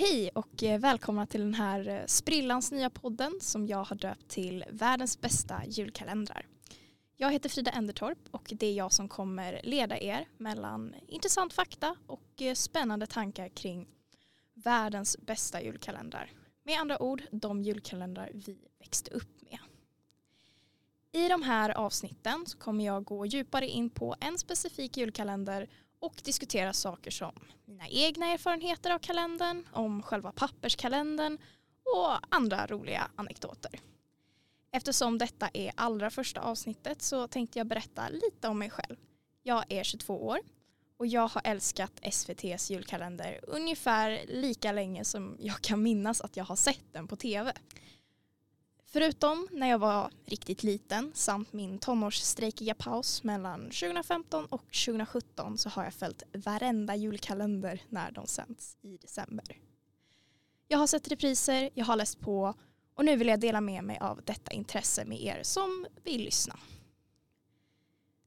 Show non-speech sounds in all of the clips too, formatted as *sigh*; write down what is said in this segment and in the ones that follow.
Hej och eh, välkomna till den här eh, sprillans nya podden som jag har döpt till världens bästa julkalendrar. Jag heter Frida Endertorp och det är jag som kommer leda er mellan intressant fakta och eh, spännande tankar kring världens bästa julkalendrar. Med andra ord, de julkalendrar vi växte upp med. I de här avsnitten så kommer jag gå djupare in på en specifik julkalender och diskutera saker som mina egna erfarenheter av kalendern, om själva papperskalendern och andra roliga anekdoter. Eftersom detta är allra första avsnittet så tänkte jag berätta lite om mig själv. Jag är 22 år och jag har älskat SVTs julkalender ungefär lika länge som jag kan minnas att jag har sett den på tv. Förutom när jag var riktigt liten samt min tonårsstrejkiga paus mellan 2015 och 2017 så har jag följt varenda julkalender när de sänds i december. Jag har sett repriser, jag har läst på och nu vill jag dela med mig av detta intresse med er som vill lyssna.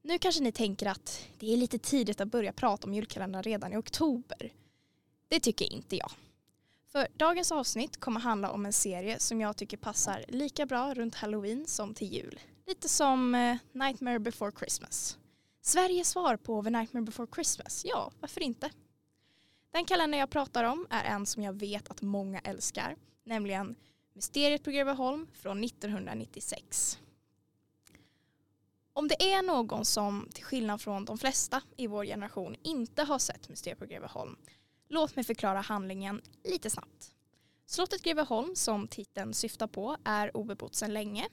Nu kanske ni tänker att det är lite tidigt att börja prata om julkalendrar redan i oktober. Det tycker inte jag. För dagens avsnitt kommer handla om en serie som jag tycker passar lika bra runt halloween som till jul. Lite som eh, Nightmare before Christmas. Sveriges svar på The Nightmare before Christmas, ja varför inte? Den kalender jag pratar om är en som jag vet att många älskar, nämligen Mysteriet på Greveholm från 1996. Om det är någon som, till skillnad från de flesta i vår generation, inte har sett Mysteriet på Greveholm Låt mig förklara handlingen lite snabbt. Slottet Greveholm, som titeln syftar på, är obebott sedan länge.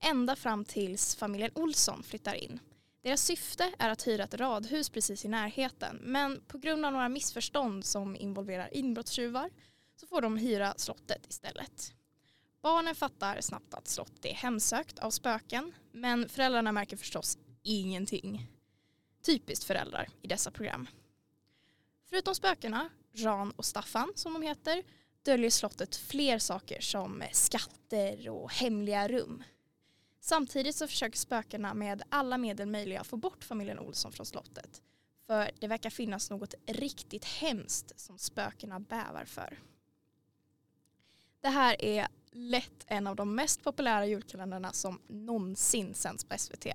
Ända fram tills familjen Olsson flyttar in. Deras syfte är att hyra ett radhus precis i närheten men på grund av några missförstånd som involverar inbrottstjuvar så får de hyra slottet istället. Barnen fattar snabbt att slottet är hemsökt av spöken men föräldrarna märker förstås ingenting. Typiskt föräldrar i dessa program. Förutom spökena, Ran och Staffan som de heter, döljer slottet fler saker som skatter och hemliga rum. Samtidigt så försöker spökena med alla medel möjliga få bort familjen Olsson från slottet. För det verkar finnas något riktigt hemskt som spökena bävar för. Det här är lätt en av de mest populära julkalendrarna som någonsin sänds på SVT.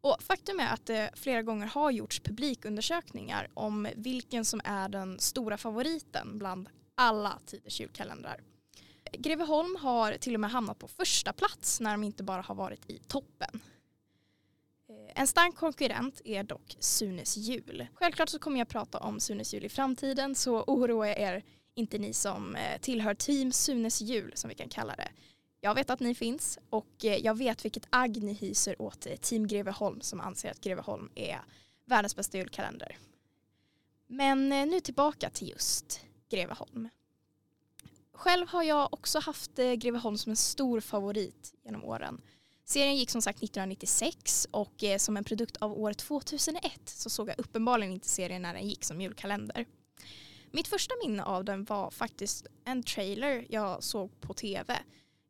Och faktum är att det flera gånger har gjorts publikundersökningar om vilken som är den stora favoriten bland alla tiders julkalendrar. Greveholm har till och med hamnat på första plats när de inte bara har varit i toppen. Eh, en stark konkurrent är dock Sunes jul. Självklart så kommer jag prata om Sunes jul i framtiden så oroa er inte ni som eh, tillhör team Sunes jul som vi kan kalla det. Jag vet att ni finns och eh, jag vet vilket agg ni hyser åt eh, Team Greveholm som anser att Greveholm är världens bästa julkalender. Men eh, nu tillbaka till just Greveholm. Själv har jag också haft Greveholm som en stor favorit genom åren. Serien gick som sagt 1996 och som en produkt av år 2001 så såg jag uppenbarligen inte serien när den gick som julkalender. Mitt första minne av den var faktiskt en trailer jag såg på tv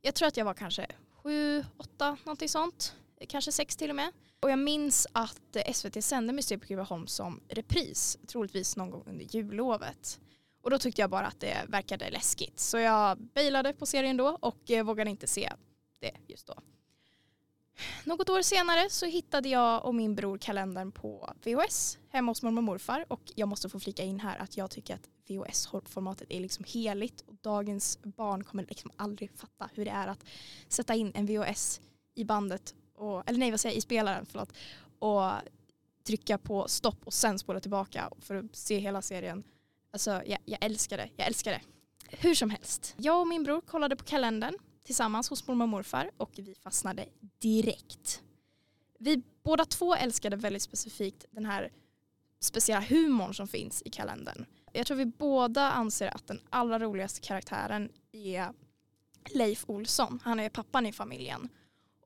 jag tror att jag var kanske sju, åtta, någonting sånt. Kanske sex till och med. Och jag minns att SVT sände Mysteriet på Greveholm som repris, troligtvis någon gång under jullovet. Och då tyckte jag bara att det verkade läskigt. Så jag bailade på serien då och eh, vågade inte se det just då. Något år senare så hittade jag och min bror kalendern på VHS hemma hos mormor och morfar och jag måste få flika in här att jag tycker att VHS-formatet är liksom heligt och dagens barn kommer liksom aldrig fatta hur det är att sätta in en VHS i bandet, och, eller nej vad säger jag, i spelaren förlåt, och trycka på stopp och sen spola tillbaka för att se hela serien. Alltså jag, jag älskar det, jag älskar det. Hur som helst, jag och min bror kollade på kalendern tillsammans hos mormor och morfar och vi fastnade direkt. Vi båda två älskade väldigt specifikt den här speciella humorn som finns i kalendern. Jag tror vi båda anser att den allra roligaste karaktären är Leif Olsson. Han är pappan i familjen.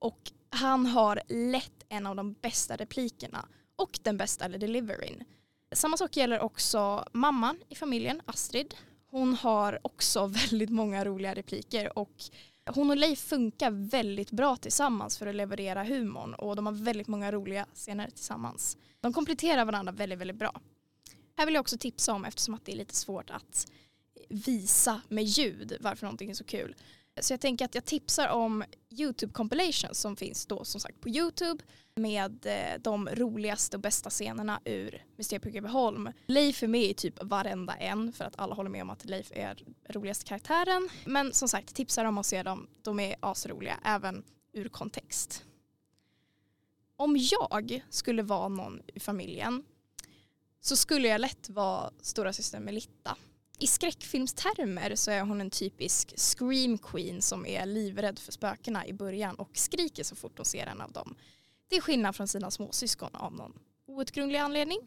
Och han har lätt en av de bästa replikerna och den bästa deliveryn. Samma sak gäller också mamman i familjen, Astrid. Hon har också *laughs* väldigt många roliga repliker och hon och Leif funkar väldigt bra tillsammans för att leverera humorn och de har väldigt många roliga scener tillsammans. De kompletterar varandra väldigt, väldigt bra. Här vill jag också tipsa om, eftersom att det är lite svårt att visa med ljud varför någonting är så kul. Så jag tänker att jag tipsar om YouTube compilations som finns då som sagt på YouTube med eh, de roligaste och bästa scenerna ur Mysteriet på Greveholm. Leif är med i typ varenda en för att alla håller med om att Leif är roligaste karaktären. Men som sagt, tipsar om att se dem. De är asroliga även ur kontext. Om jag skulle vara någon i familjen så skulle jag lätt vara stora syster Melitta i skräckfilmstermer så är hon en typisk scream queen som är livrädd för spökena i början och skriker så fort hon ser en av dem. Det är skillnad från sina småsyskon av någon outgrundlig anledning.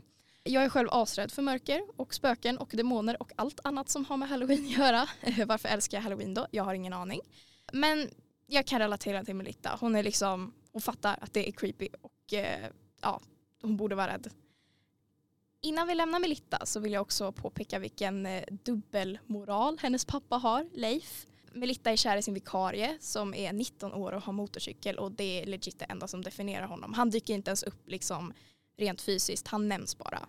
Jag är själv asrädd för mörker och spöken och demoner och allt annat som har med halloween att göra. *laughs* Varför älskar jag halloween då? Jag har ingen aning. Men jag kan relatera till Melitta. Hon är liksom, hon fattar att det är creepy och eh, ja, hon borde vara rädd. Innan vi lämnar Melitta så vill jag också påpeka vilken eh, dubbelmoral hennes pappa har, Leif. Melitta är kär i sin vikarie som är 19 år och har motorcykel och det är legit det enda som definierar honom. Han dyker inte ens upp liksom rent fysiskt, han nämns bara.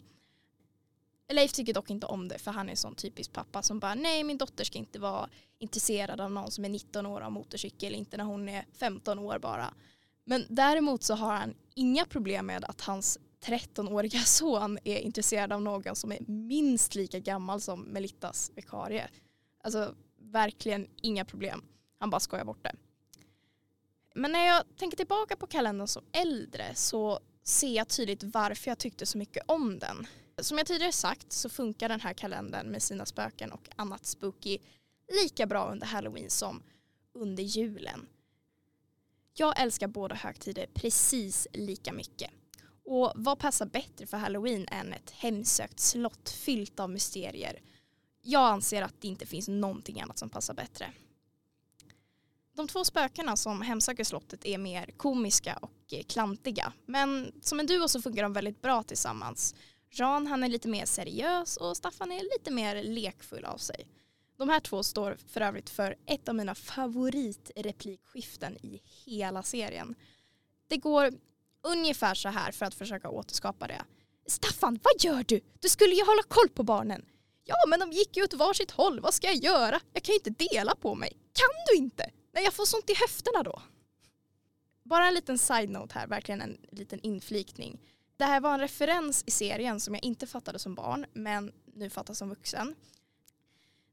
Leif tycker dock inte om det för han är en sån typisk pappa som bara nej min dotter ska inte vara intresserad av någon som är 19 år och har motorcykel, inte när hon är 15 år bara. Men däremot så har han inga problem med att hans 13-åriga *laughs* son är intresserad av någon som är minst lika gammal som Melittas vikarie. Alltså verkligen inga problem. Han bara skojar bort det. Men när jag tänker tillbaka på kalendern som äldre så ser jag tydligt varför jag tyckte så mycket om den. Som jag tidigare sagt så funkar den här kalendern med sina spöken och annat spooky lika bra under halloween som under julen. Jag älskar båda högtider precis lika mycket. Och vad passar bättre för halloween än ett hemsökt slott fyllt av mysterier? Jag anser att det inte finns någonting annat som passar bättre. De två spökena som hemsöker slottet är mer komiska och eh, klantiga. Men som en duo så funkar de väldigt bra tillsammans. Jan han är lite mer seriös och Staffan är lite mer lekfull av sig. De här två står för övrigt för ett av mina favoritreplikskiften i hela serien. Det går ungefär så här för att försöka återskapa det. Staffan, vad gör du? Du skulle ju hålla koll på barnen. Ja, men de gick ju åt varsitt håll. Vad ska jag göra? Jag kan ju inte dela på mig. Kan du inte? Nej, jag får sånt i höfterna då. Bara en liten side-note här, verkligen en liten inflikning. Det här var en referens i serien som jag inte fattade som barn, men nu fattar som vuxen.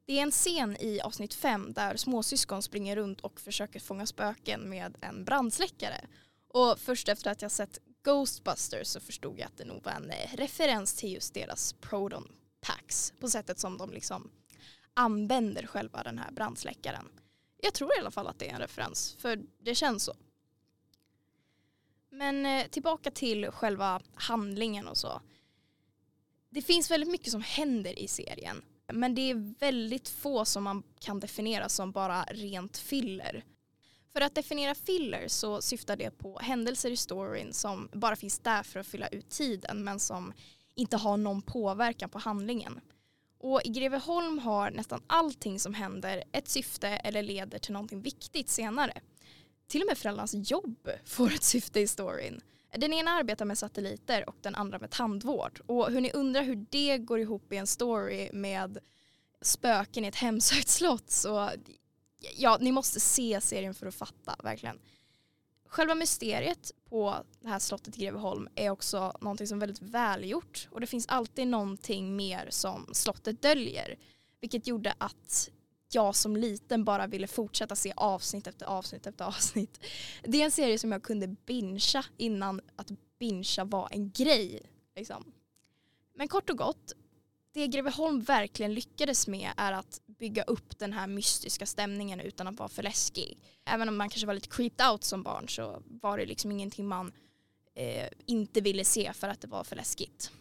Det är en scen i avsnitt fem där småsyskon springer runt och försöker fånga spöken med en brandsläckare. Och först efter att jag sett Ghostbusters så förstod jag att det nog var en eh, referens till just deras Proton Packs på sättet som de liksom använder själva den här brandsläckaren. Jag tror i alla fall att det är en referens för det känns så. Men eh, tillbaka till själva handlingen och så. Det finns väldigt mycket som händer i serien men det är väldigt få som man kan definiera som bara rent filler. För att definiera filler så syftar det på händelser i storyn som bara finns där för att fylla ut tiden men som inte har någon påverkan på handlingen. Och i Greveholm har nästan allting som händer ett syfte eller leder till någonting viktigt senare. Till och med föräldrarnas jobb får ett syfte i storyn. Den ena arbetar med satelliter och den andra med tandvård. Och hur ni undrar hur det går ihop i en story med spöken i ett hemsökt slott så ja, ni måste se serien för att fatta, verkligen. Själva mysteriet på det här slottet i Greveholm är också någonting som är väldigt välgjort och det finns alltid någonting mer som slottet döljer. Vilket gjorde att jag som liten bara ville fortsätta se avsnitt efter avsnitt efter avsnitt. Det är en serie som jag kunde bincha innan att bincha var en grej. Liksom. Men kort och gott, det Greveholm verkligen lyckades med är att bygga upp den här mystiska stämningen utan att vara för läskig. Även om man kanske var lite creeped out som barn så var det liksom ingenting man eh, inte ville se för att det var för läskigt.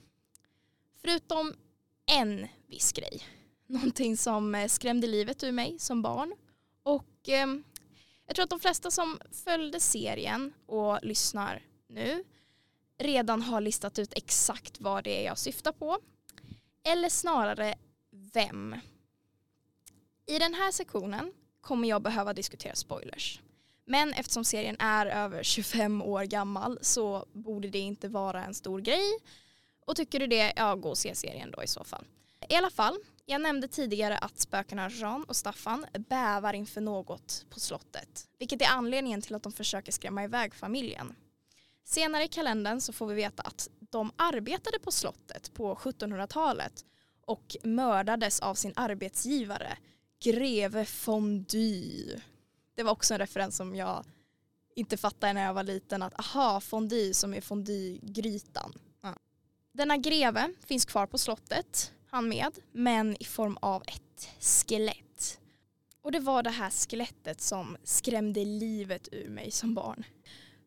Förutom en viss grej. Någonting som eh, skrämde livet ur mig som barn. Och eh, jag tror att de flesta som följde serien och lyssnar nu redan har listat ut exakt vad det är jag syftar på. Eller snarare vem. I den här sektionen kommer jag behöva diskutera spoilers. Men eftersom serien är över 25 år gammal så borde det inte vara en stor grej. Och tycker du det, ja gå och se serien då i så fall. I alla fall, Jag nämnde tidigare att spökena Jean och Staffan bävar inför något på slottet. Vilket är anledningen till att de försöker skrämma iväg familjen. Senare i kalendern så får vi veta att de arbetade på slottet på 1700-talet och mördades av sin arbetsgivare, greve Fondy. Det var också en referens som jag inte fattade när jag var liten att aha, fondue som är fondygrytan. Ja. Denna greve finns kvar på slottet, han med, men i form av ett skelett. Och det var det här skelettet som skrämde livet ur mig som barn.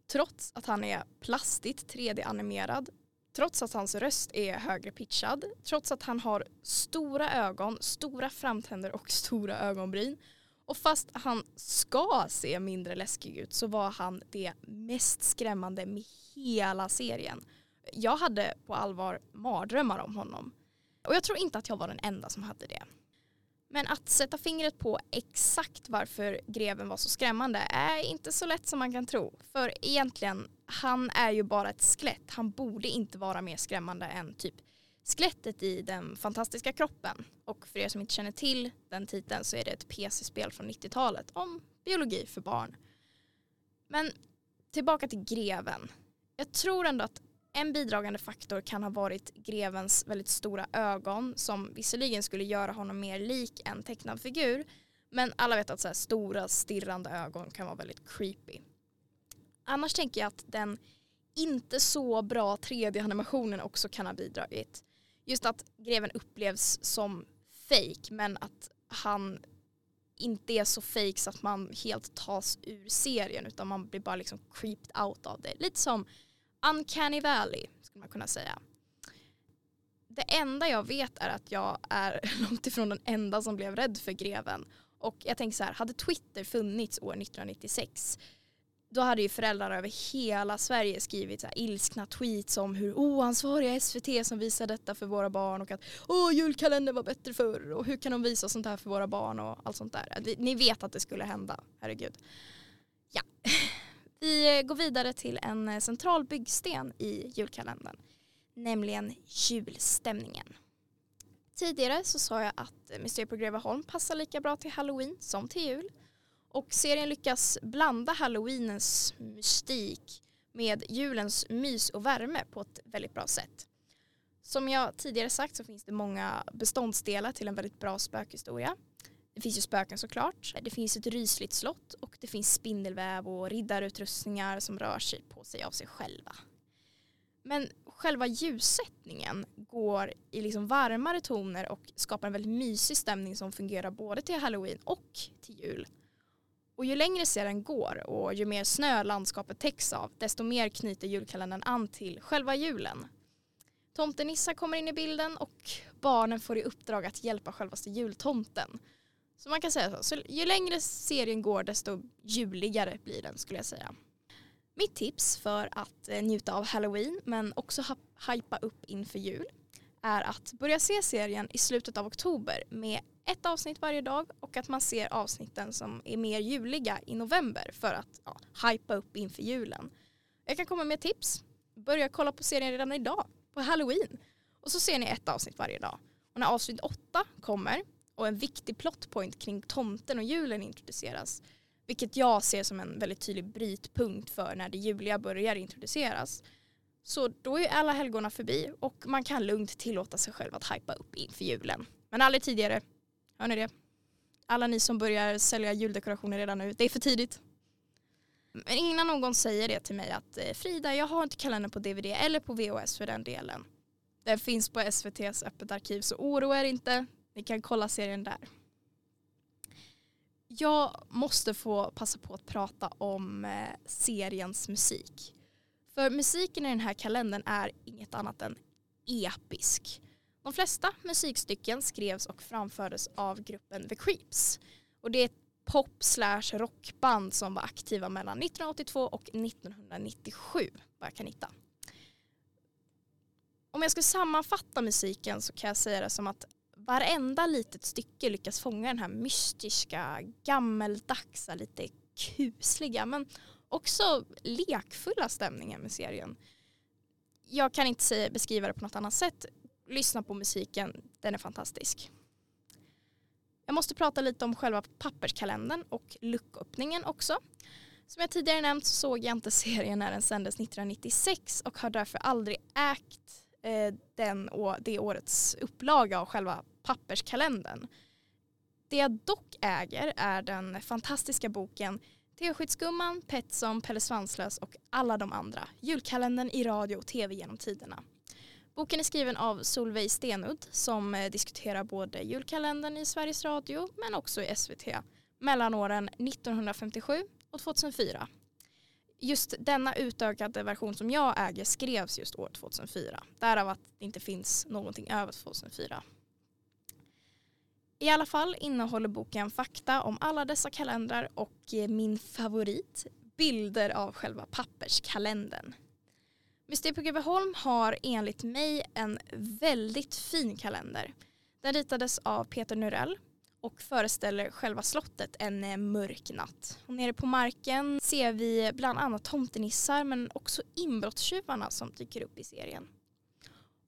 Trots att han är plastigt 3D-animerad, trots att hans röst är högre pitchad, trots att han har stora ögon, stora framtänder och *laughs* stora ögonbryn och fast han ska se mindre läskig ut så var han det mest skrämmande med hela serien. Jag hade på allvar mardrömmar om honom. Och jag tror inte att jag var den enda som hade det. Men att sätta fingret på exakt varför greven var så skrämmande är inte så lätt som man kan tro. För egentligen, han är ju bara ett skelett. Han borde inte vara mer skrämmande än typ skelettet i den fantastiska kroppen. Och för er som inte känner till den titeln så är det ett PC-spel från 90-talet om biologi för barn. Men tillbaka till greven. Jag tror ändå att en bidragande faktor kan ha varit grevens väldigt stora ögon som visserligen skulle göra honom mer lik en tecknad figur men alla vet att så stora stirrande ögon kan vara väldigt creepy. Annars tänker jag att den inte så bra 3D-animationen också kan ha bidragit just att greven upplevs som fake men att han inte är så fake så att man helt tas ur serien utan man blir bara liksom creeped out av det. Lite som Uncanny Valley skulle man kunna säga. Det enda jag vet är att jag är *laughs* långt ifrån den enda som blev rädd för greven. Och jag tänker så här, hade Twitter funnits år 1996 då hade ju föräldrar över hela Sverige skrivit så här ilskna tweets om hur oansvariga SVT som visar detta för våra barn och att åh julkalendern var bättre förr och hur kan de visa sånt här för våra barn och allt sånt där. Ni vet att det skulle hända, herregud. Ja. *laughs* Vi går vidare till en eh, central byggsten i julkalendern, nämligen julstämningen. Tidigare så sa jag att eh, Mysteriet på Greveholm passar lika bra till halloween som till jul. Och serien lyckas blanda halloweenens mystik med julens mys och värme på ett väldigt bra sätt. Som jag tidigare sagt så finns det många beståndsdelar till en väldigt bra spökhistoria. Det finns ju spöken såklart. Det finns ett rysligt slott och det finns spindelväv och riddarutrustningar som rör sig på sig av sig själva. Men själva ljussättningen går i liksom varmare toner och skapar en väldigt mysig stämning som fungerar både till halloween och till jul. Och ju längre serien går och ju mer snö landskapet täcks av desto mer knyter julkalendern an till själva julen. Tomtenissar kommer in i bilden och barnen får i uppdrag att hjälpa självaste jultomten. Så man kan säga så, så ju längre serien går desto juligare blir den skulle jag säga. Mitt tips för att eh, njuta av halloween men också hypa upp inför jul är att börja se serien i slutet av oktober med ett avsnitt varje dag och att man ser avsnitten som är mer juliga i november för att ja, hypa upp inför julen. Jag kan komma med tips. Börja kolla på serien redan idag, på halloween. Och så ser ni ett avsnitt varje dag. Och när avsnitt åtta kommer och en viktig plotpoint kring tomten och julen introduceras, vilket jag ser som en väldigt tydlig brytpunkt för när det juliga börjar introduceras, så då är alla helgona förbi och man kan lugnt tillåta sig själv att hypa upp inför julen. Men aldrig tidigare, Hör ni det? Alla ni som börjar sälja juldekorationer redan nu, det är för tidigt. Men innan någon säger det till mig att eh, Frida, jag har inte kalendern på DVD eller på VHS för den delen. Den finns på SVTs öppet arkiv så oroa er inte. Ni kan kolla serien där. Jag måste få passa på att prata om eh, seriens musik. För musiken i den här kalendern är inget annat än episk. De flesta musikstycken skrevs och framfördes av gruppen The Creeps. Och det är ett pop slash rockband som var aktiva mellan 1982 och 1997 vad jag kan hitta. Om jag ska sammanfatta musiken så kan jag säga det som att varenda litet stycke lyckas fånga den här mystiska, gammeldagsa, lite kusliga men också lekfulla stämningen med serien. Jag kan inte säga, beskriva det på något annat sätt lyssna på musiken, den är fantastisk. Jag måste prata lite om själva papperskalendern och lucköppningen också. Som jag tidigare nämnt så såg jag inte *laughs* serien när den sändes 1996 och har därför aldrig ägt eh, den och det årets upplaga av själva papperskalendern. Det jag dock äger är den fantastiska boken Teskedsgumman, Petsson, Pelle Svanslös och alla de andra. Julkalendern i radio och tv genom tiderna. Boken är skriven av Solveig Stenudd som eh, diskuterar både julkalendern i Sveriges Radio men också i SVT mellan åren 1957 och 2004. Just denna utökade version som jag äger skrevs just år 2004. Därav att det inte finns någonting över 2004. I alla fall innehåller boken fakta om alla dessa kalendrar och eh, min favorit, bilder av själva papperskalendern. Museet på Greveholm har enligt mig en väldigt fin kalender. Den ritades av Peter Nurell och föreställer själva slottet en eh, mörk natt. Och nere på marken ser vi bland annat tomtenissar men också inbrottstjuvarna som dyker upp i serien.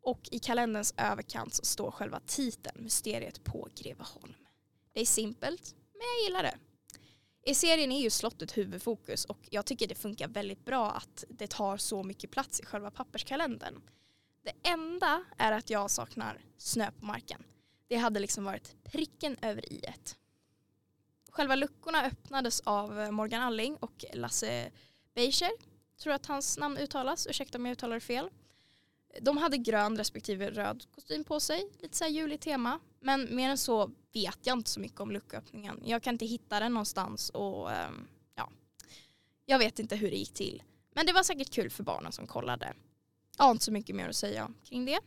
Och i kalenderns överkant så står själva titeln Mysteriet på Greveholm. Det är simpelt, men jag gillar det. I serien är ju slottet huvudfokus och jag tycker det funkar väldigt bra att det tar så mycket plats i själva papperskalendern. Det enda är att jag saknar snö på marken. Det hade liksom varit pricken över i ett. Själva luckorna öppnades av Morgan Alling och Lasse Beischer. Tror att hans namn uttalas, ursäkta om jag uttalar det fel. De hade grön respektive röd kostym på sig, lite så här juligt tema. Men mer än så vet jag inte så mycket om lucköppningen. Jag kan inte hitta den någonstans och ehm, ja, jag vet inte hur det gick till. Men det var säkert kul för barnen som kollade. Jag har inte så mycket mer att säga kring det.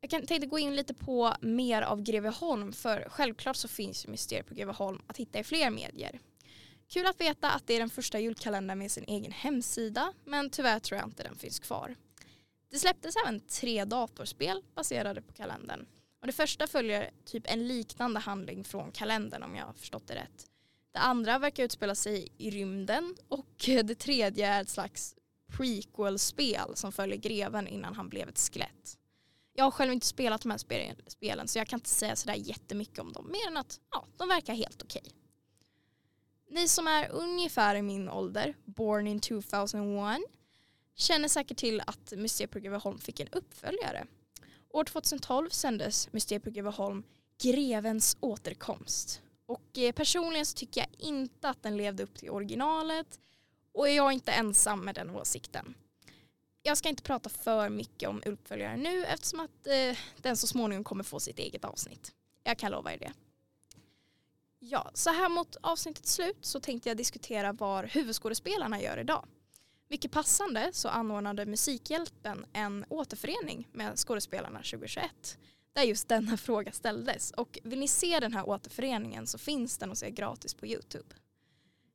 Jag kan, tänkte gå in lite på mer av Greveholm för självklart så finns ju Mysteriet på Greveholm att hitta i fler medier. Kul att veta att det är den första julkalendern med sin egen hemsida men tyvärr tror jag inte den finns kvar. Det släpptes även tre datorspel baserade på kalendern. Och det första följer typ en liknande handling från kalendern om jag har förstått det rätt. Det andra verkar utspela sig i rymden och *laughs* det tredje är ett slags prequel-spel som följer greven innan han blev ett skelett. Jag har själv inte spelat de här spelen så jag kan inte säga sådär jättemycket om dem mer än att ja, de verkar helt okej. Okay. Ni som är ungefär i min ålder, born in 2001, känner säkert till att Museet på Greveholm fick en uppföljare. År 2012 sändes Museet på Greveholm Grevens återkomst. Och eh, personligen så tycker jag inte att den levde upp till originalet och jag är inte ensam med den åsikten. Jag ska inte prata för mycket om uppföljaren nu eftersom att eh, den så småningom kommer få sitt eget avsnitt. Jag kan lova er det. Ja, så här mot avsnittets slut så tänkte jag diskutera vad huvudskådespelarna gör idag. Mycket passande så anordnade Musikhjälpen en återförening med skådespelarna 2021 där just denna *laughs* fråga ställdes och vill ni se den här återföreningen så finns den att se gratis på Youtube.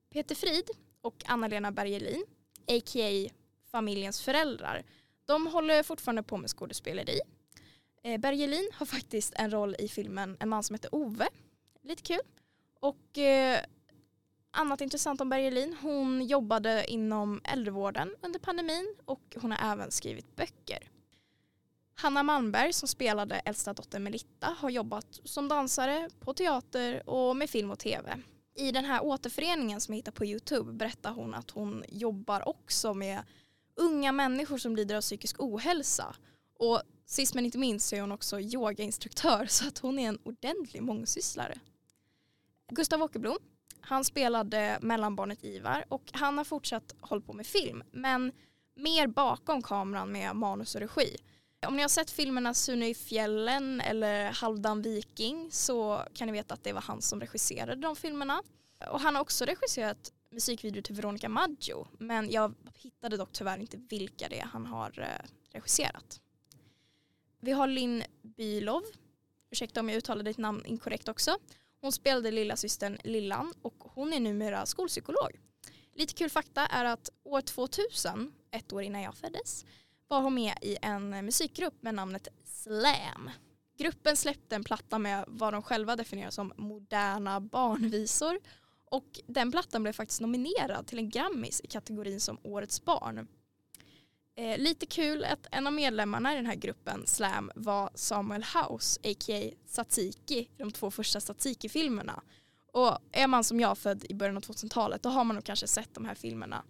Peter Frid och Anna-Lena Bergelin, a.k.a. familjens föräldrar, de håller fortfarande på med skådespeleri. Eh, Bergelin har faktiskt en roll i filmen En man som heter Ove. Lite kul. Och eh, annat intressant om Bergelin, hon jobbade inom äldrevården under pandemin och hon har även skrivit böcker. Hanna Malmberg som spelade äldsta dottern Melitta har jobbat som dansare på teater och med film och tv. I den här återföreningen som jag hittar på Youtube berättar hon att hon jobbar också med unga människor som lider av psykisk ohälsa. Och sist men inte minst så är hon också yogainstruktör så att hon är en ordentlig mångsysslare. Gustav Åkerblom, han spelade mellanbarnet Ivar och han har fortsatt hålla på med film men mer bakom kameran med manus och regi. Om ni har sett filmerna Sune i fjällen eller Halvdan viking så kan ni veta att det var han som regisserade de filmerna. Och han har också regisserat musikvideo till Veronica Maggio men jag hittade dock tyvärr inte vilka det är han har eh, regisserat. Vi har Linn Bylov, ursäkta om jag uttalade ditt namn inkorrekt också. Hon spelade lilla systern Lillan och hon är numera skolpsykolog. Lite kul fakta är att år 2000, ett år innan jag föddes, var hon med i en musikgrupp med namnet Slam. Gruppen släppte en platta med vad de själva definierar som moderna barnvisor och den plattan blev faktiskt nominerad till en Grammis i kategorin som Årets barn. Eh, lite kul att en av medlemmarna i den här gruppen Slam var Samuel House, a.k.a. Satsiki, i de två första Satsiki-filmerna. Och är man som jag född i början av 2000-talet då har man nog kanske sett de här filmerna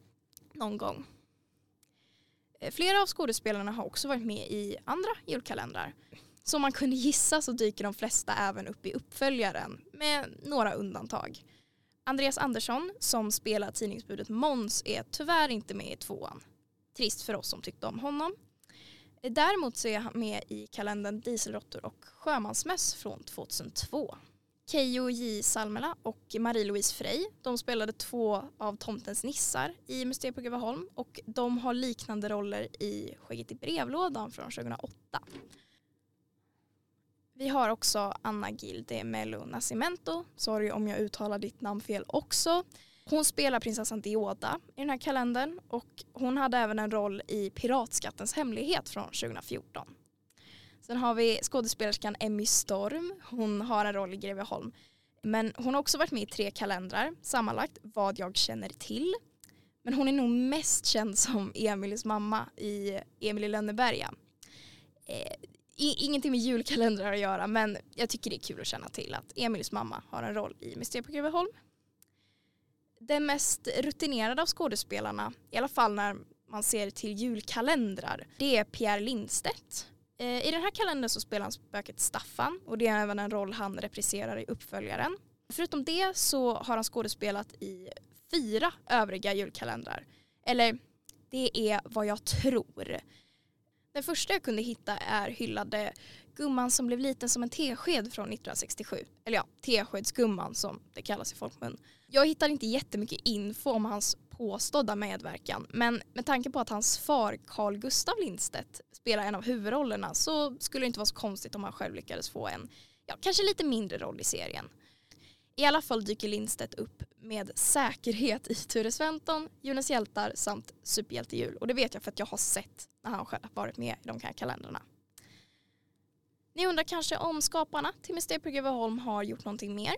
någon gång. Eh, flera av skådespelarna har också varit med i andra julkalendrar. Som man kunde gissa så dyker de flesta även upp i uppföljaren med några undantag. Andreas Andersson som spelar tidningsbudet Måns är tyvärr inte med i tvåan. Trist för oss som tyckte om honom. Däremot så är han med i kalendern Dieselråttor och Sjömansmöss från 2002. Keyyo J Salmela och Marie-Louise Frey de spelade två av tomtens nissar i Mysteriet på Greveholm och de har liknande roller i Skägget i brevlådan från 2008. Vi har också Anna Gilde Melo Nascimento, sorry om jag uttalar ditt namn fel också. Hon spelar prinsessan Dioda i den här kalendern och hon hade även en roll i Piratskattens hemlighet från 2014. Sen har vi skådespelerskan Emmy Storm, hon har en roll i Greveholm. Men hon har också varit med i tre kalendrar, sammanlagt vad jag känner till. Men hon är nog mest känd som Emilies mamma i Emil i Lönneberga. Eh, ingenting med julkalendrar att göra men jag tycker det är kul att känna till att Emils mamma har en roll i Mysteriet på Greveholm. Den mest rutinerade av skådespelarna, i alla fall när man ser till julkalendrar, det är Pierre Lindstedt. Eh, I den här kalendern så spelar han spöket Staffan och det är även en roll han repriserar i uppföljaren. Förutom det så har han skådespelat i fyra övriga julkalendrar. Eller det är vad jag tror. Den första jag kunde hitta är hyllade Gumman som blev liten som en tesked från 1967. Eller ja, teskedsgumman som det kallas i folkmun. Jag hittar inte jättemycket info om hans påstådda medverkan men med tanke på att hans far Carl Gustav Lindstedt spelar en av huvudrollerna så skulle det inte vara så konstigt om han själv lyckades få en, ja kanske lite mindre roll i serien. I alla fall dyker Lindstedt upp med säkerhet i Ture Sventon, Jonas hjältar samt Superhjältejul. Och det vet jag för att jag har sett när han själv varit med i de här kalendrarna. Ni undrar kanske om skaparna till Mysteriet på Greveholm har gjort någonting mer?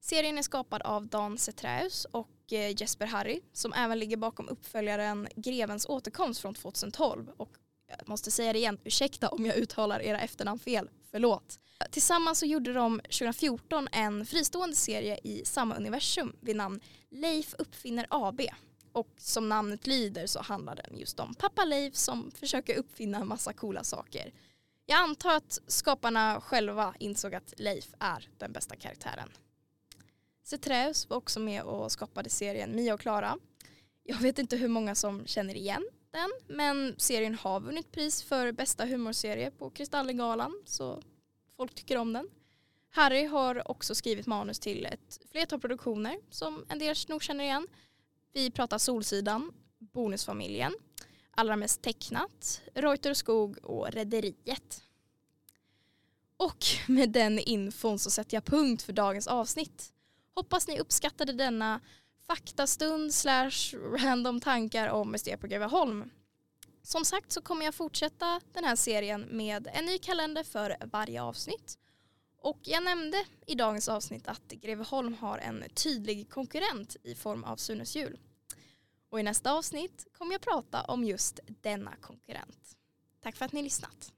Serien är skapad av Dan Seträus och eh, Jesper Harry som även ligger bakom uppföljaren Grevens återkomst från 2012 och jag måste säga det igen, ursäkta om jag uttalar era efternamn fel, förlåt. Tillsammans så gjorde de 2014 en fristående serie i samma universum vid namn Leif uppfinner AB. Och som namnet lyder så handlar den just om pappa Leif som försöker uppfinna en massa coola saker. Jag antar att skaparna själva insåg att Leif är den bästa karaktären. Cetreus var också med och skapade serien Mia och Klara. Jag vet inte hur många som känner igen den men serien har vunnit pris för bästa humorserie på Kristallengalan så folk tycker om den. Harry har också skrivit manus till ett flertal produktioner som en del nog känner igen. Vi pratar Solsidan, Bonusfamiljen, Allra mest tecknat, Reuter Skog och Rederiet. Och med den infon så sätter jag punkt för dagens avsnitt. Hoppas ni uppskattade denna faktastund slash random tankar om Mysteriet på Greveholm. Som sagt så kommer jag fortsätta den här serien med en ny kalender för varje avsnitt. Och jag nämnde i dagens avsnitt att Greveholm har en tydlig konkurrent i form av Sunes jul. Och i nästa avsnitt kommer jag prata om just denna konkurrent. Tack för att ni lyssnat.